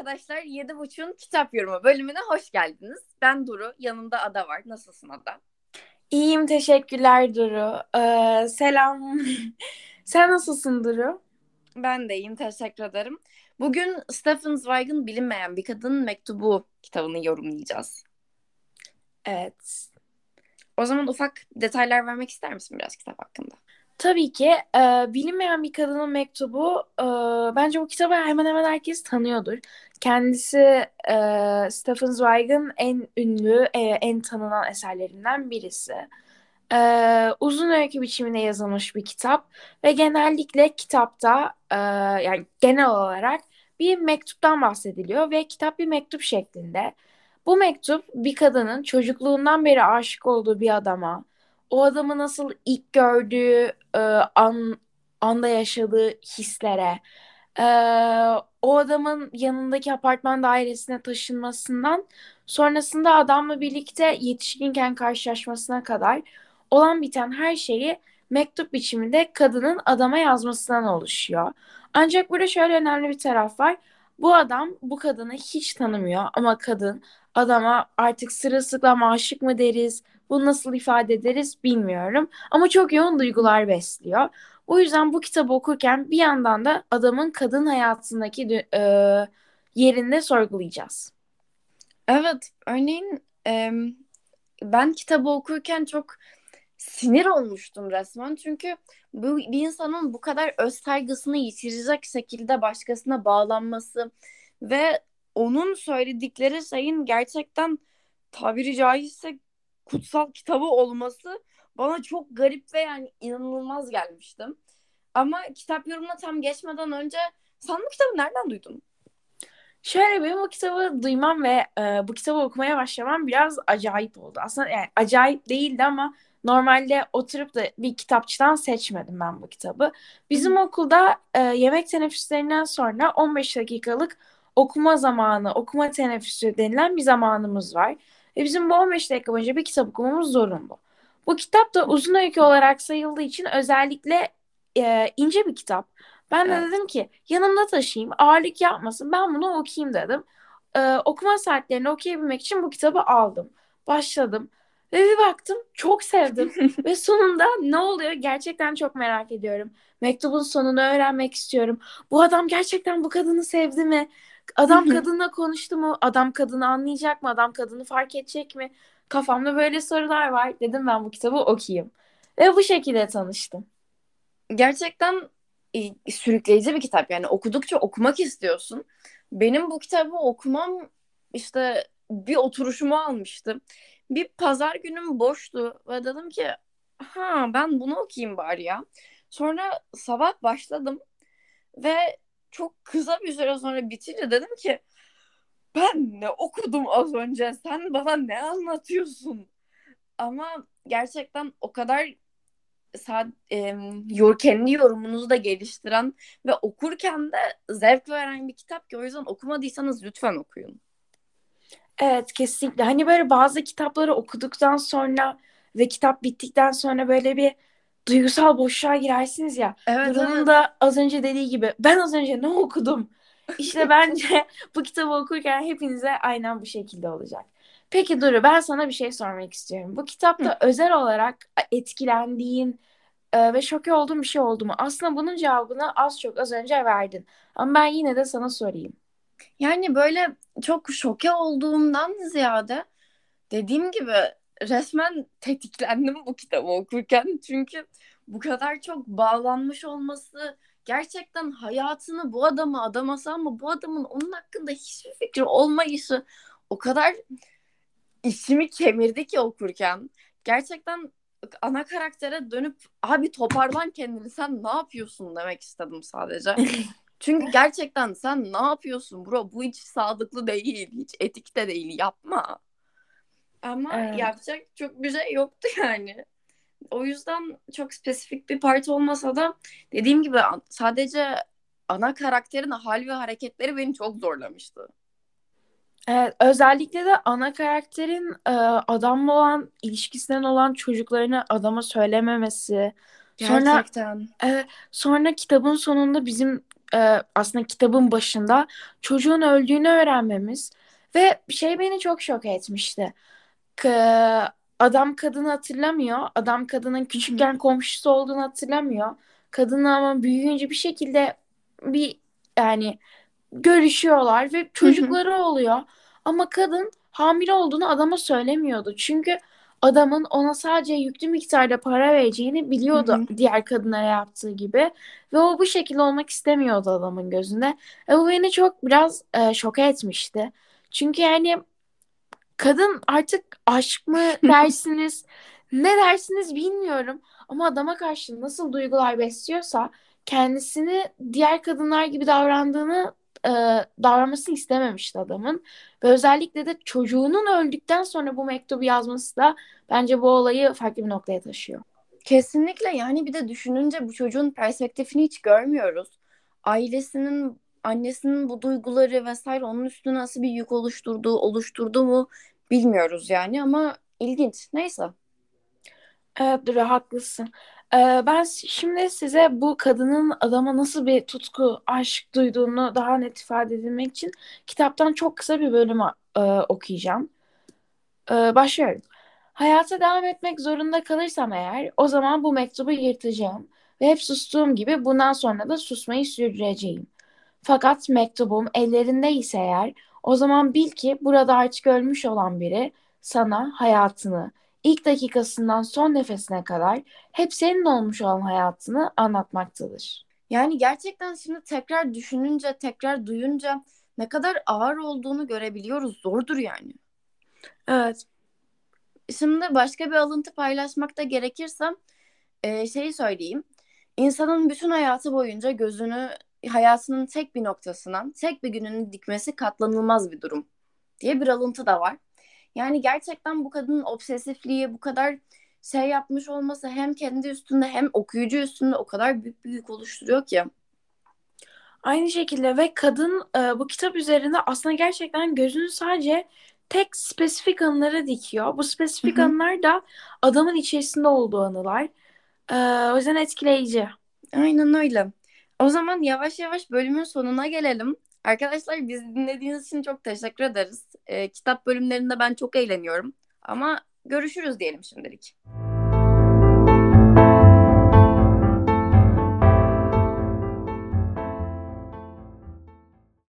arkadaşlar 7.30'un kitap yorumu bölümüne hoş geldiniz. Ben Duru, yanımda Ada var. Nasılsın Ada? İyiyim, teşekkürler Duru. Ee, selam. Sen nasılsın Duru? Ben de iyiyim, teşekkür ederim. Bugün Stephen Zweig'ın Bilinmeyen Bir Kadının Mektubu kitabını yorumlayacağız. Evet. O zaman ufak detaylar vermek ister misin biraz kitap hakkında? Tabii ki e, bilinmeyen bir kadının mektubu e, bence bu kitabı hemen hemen herkes tanıyordur. Kendisi e, Stephen Zweig'ın en ünlü, e, en tanınan eserlerinden birisi. E, uzun öykü biçiminde yazılmış bir kitap ve genellikle kitapta e, yani genel olarak bir mektuptan bahsediliyor ve kitap bir mektup şeklinde. Bu mektup bir kadının çocukluğundan beri aşık olduğu bir adama, o adamı nasıl ilk gördüğü e, an anda yaşadığı hislere, e, o adamın yanındaki apartman dairesine taşınmasından sonrasında adamla birlikte yetişkinken karşılaşmasına kadar olan biten her şeyi mektup biçiminde kadının adama yazmasından oluşuyor. Ancak burada şöyle önemli bir taraf var. Bu adam bu kadını hiç tanımıyor ama kadın adama artık sırılsıklam aşık mı deriz, bunu nasıl ifade ederiz bilmiyorum. Ama çok yoğun duygular besliyor. O yüzden bu kitabı okurken bir yandan da adamın kadın hayatındaki e, yerinde sorgulayacağız. Evet, örneğin e, ben kitabı okurken çok sinir olmuştum resmen. Çünkü bu bir insanın bu kadar öz saygısını yitirecek şekilde başkasına bağlanması ve onun söyledikleri şeyin gerçekten tabiri caizse kutsal kitabı olması bana çok garip ve yani inanılmaz gelmişti. Ama kitap yorumuna tam geçmeden önce sen bu kitabı nereden duydun? Şöyle benim bu kitabı duymam ve e, bu kitabı okumaya başlamam biraz acayip oldu. Aslında yani acayip değildi ama normalde oturup da bir kitapçıdan seçmedim ben bu kitabı. Bizim Hı. okulda e, yemek teneffüslerinden sonra 15 dakikalık okuma zamanı, okuma teneffüsü denilen bir zamanımız var. Ve bizim bu 15 dakika boyunca bir kitap okumamız zorunlu. Bu kitap da uzun öykü olarak sayıldığı için özellikle e, ince bir kitap. Ben de evet. dedim ki yanımda taşıyayım, ağırlık yapmasın, ben bunu okuyayım dedim. E, okuma saatlerini okuyabilmek için bu kitabı aldım. Başladım. Ve bir baktım çok sevdim. Ve sonunda ne oluyor gerçekten çok merak ediyorum. Mektubun sonunu öğrenmek istiyorum. Bu adam gerçekten bu kadını sevdi mi? Adam kadınla konuştu mu? Adam kadını anlayacak mı? Adam kadını fark edecek mi? Kafamda böyle sorular var. Dedim ben bu kitabı okuyayım. Ve bu şekilde tanıştım. Gerçekten e, sürükleyici bir kitap. Yani okudukça okumak istiyorsun. Benim bu kitabı okumam işte bir oturuşumu almıştı. Bir pazar günüm boştu ve dedim ki ha ben bunu okuyayım bari ya. Sonra sabah başladım ve çok kısa bir süre sonra bitince dedim ki ben ne okudum az önce sen bana ne anlatıyorsun ama gerçekten o kadar sad, e, yor, kendi yorumunuzu da geliştiren ve okurken de zevk veren bir kitap ki o yüzden okumadıysanız lütfen okuyun. Evet kesinlikle. Hani böyle bazı kitapları okuduktan sonra ve kitap bittikten sonra böyle bir duygusal boşluğa girersiniz ya. Evet, evet. da az önce dediği gibi ben az önce ne okudum? İşte bence bu kitabı okurken hepinize aynen bu şekilde olacak. Peki Duru ben sana bir şey sormak istiyorum. Bu kitapta Hı. özel olarak etkilendiğin e, ve şok olduğun bir şey oldu mu? Aslında bunun cevabını az çok az önce verdin. Ama ben yine de sana sorayım. Yani böyle çok şoke olduğumdan ziyade dediğim gibi resmen tetiklendim bu kitabı okurken. Çünkü bu kadar çok bağlanmış olması gerçekten hayatını bu adama adaması ama bu adamın onun hakkında hiçbir fikri olmayışı o kadar içimi kemirdi ki okurken. Gerçekten ana karaktere dönüp abi toparlan kendini sen ne yapıyorsun demek istedim sadece. Çünkü gerçekten sen ne yapıyorsun bro bu hiç sadıklı değil hiç etik de değil yapma. Ama evet. yapacak çok bir şey yoktu yani. O yüzden çok spesifik bir parti olmasa da dediğim gibi sadece ana karakterin hal ve hareketleri beni çok zorlamıştı. Evet, özellikle de ana karakterin e, adamla olan ilişkisinden olan çocuklarını adama söylememesi. Gerçekten. Sonra, e, sonra kitabın sonunda bizim e, aslında kitabın başında çocuğun öldüğünü öğrenmemiz ve şey beni çok şok etmişti. K- adam kadını hatırlamıyor. Adam kadının küçükken komşusu olduğunu hatırlamıyor. Kadın ama büyüyünce bir şekilde bir yani görüşüyorlar ve çocukları oluyor. Ama kadın hamile olduğunu adama söylemiyordu. Çünkü adamın ona sadece yüklü miktarda para vereceğini biliyordu Hı hı. diğer kadınlara yaptığı gibi. Ve o bu şekilde olmak istemiyordu adamın gözünde. E, bu beni çok biraz e, şoka etmişti. Çünkü yani kadın artık aşk mı dersiniz ne dersiniz bilmiyorum. Ama adama karşı nasıl duygular besliyorsa kendisini diğer kadınlar gibi davrandığını e, davranmasını istememişti adamın. Ve özellikle de çocuğunun öldükten sonra bu mektubu yazması da bence bu olayı farklı bir noktaya taşıyor. Kesinlikle yani bir de düşününce bu çocuğun perspektifini hiç görmüyoruz. Ailesinin, annesinin bu duyguları vesaire onun üstüne nasıl bir yük oluşturduğu, oluşturdu mu bilmiyoruz yani ama ilginç. Neyse. Evet haklısın. Ben şimdi size bu kadının adama nasıl bir tutku, aşk duyduğunu daha net ifade edilmek için kitaptan çok kısa bir bölüm e, okuyacağım. Ee, başlıyorum. Hayata devam etmek zorunda kalırsam eğer, o zaman bu mektubu yırtacağım ve hep sustuğum gibi bundan sonra da susmayı sürdüreceğim. Fakat mektubum ellerinde ise eğer, o zaman bil ki burada artık ölmüş olan biri sana hayatını, ilk dakikasından son nefesine kadar hep senin olmuş olan hayatını anlatmaktadır. Yani gerçekten şimdi tekrar düşününce, tekrar duyunca ne kadar ağır olduğunu görebiliyoruz. Zordur yani. Evet. Şimdi başka bir alıntı paylaşmak da gerekirse e, şeyi söyleyeyim. İnsanın bütün hayatı boyunca gözünü hayatının tek bir noktasına, tek bir gününü dikmesi katlanılmaz bir durum diye bir alıntı da var. Yani gerçekten bu kadının obsesifliği, bu kadar şey yapmış olması hem kendi üstünde hem okuyucu üstünde o kadar büyük bir yük oluşturuyor ki. Aynı şekilde ve kadın e, bu kitap üzerinde aslında gerçekten gözünü sadece tek spesifik anılara dikiyor. Bu spesifik Hı hı. anılar da adamın içerisinde olduğu anılar. E, o yüzden etkileyici. Aynen öyle. O zaman yavaş yavaş bölümün sonuna gelelim. Arkadaşlar bizi dinlediğiniz için çok teşekkür ederiz. Ee, kitap bölümlerinde ben çok eğleniyorum. Ama görüşürüz diyelim şimdilik.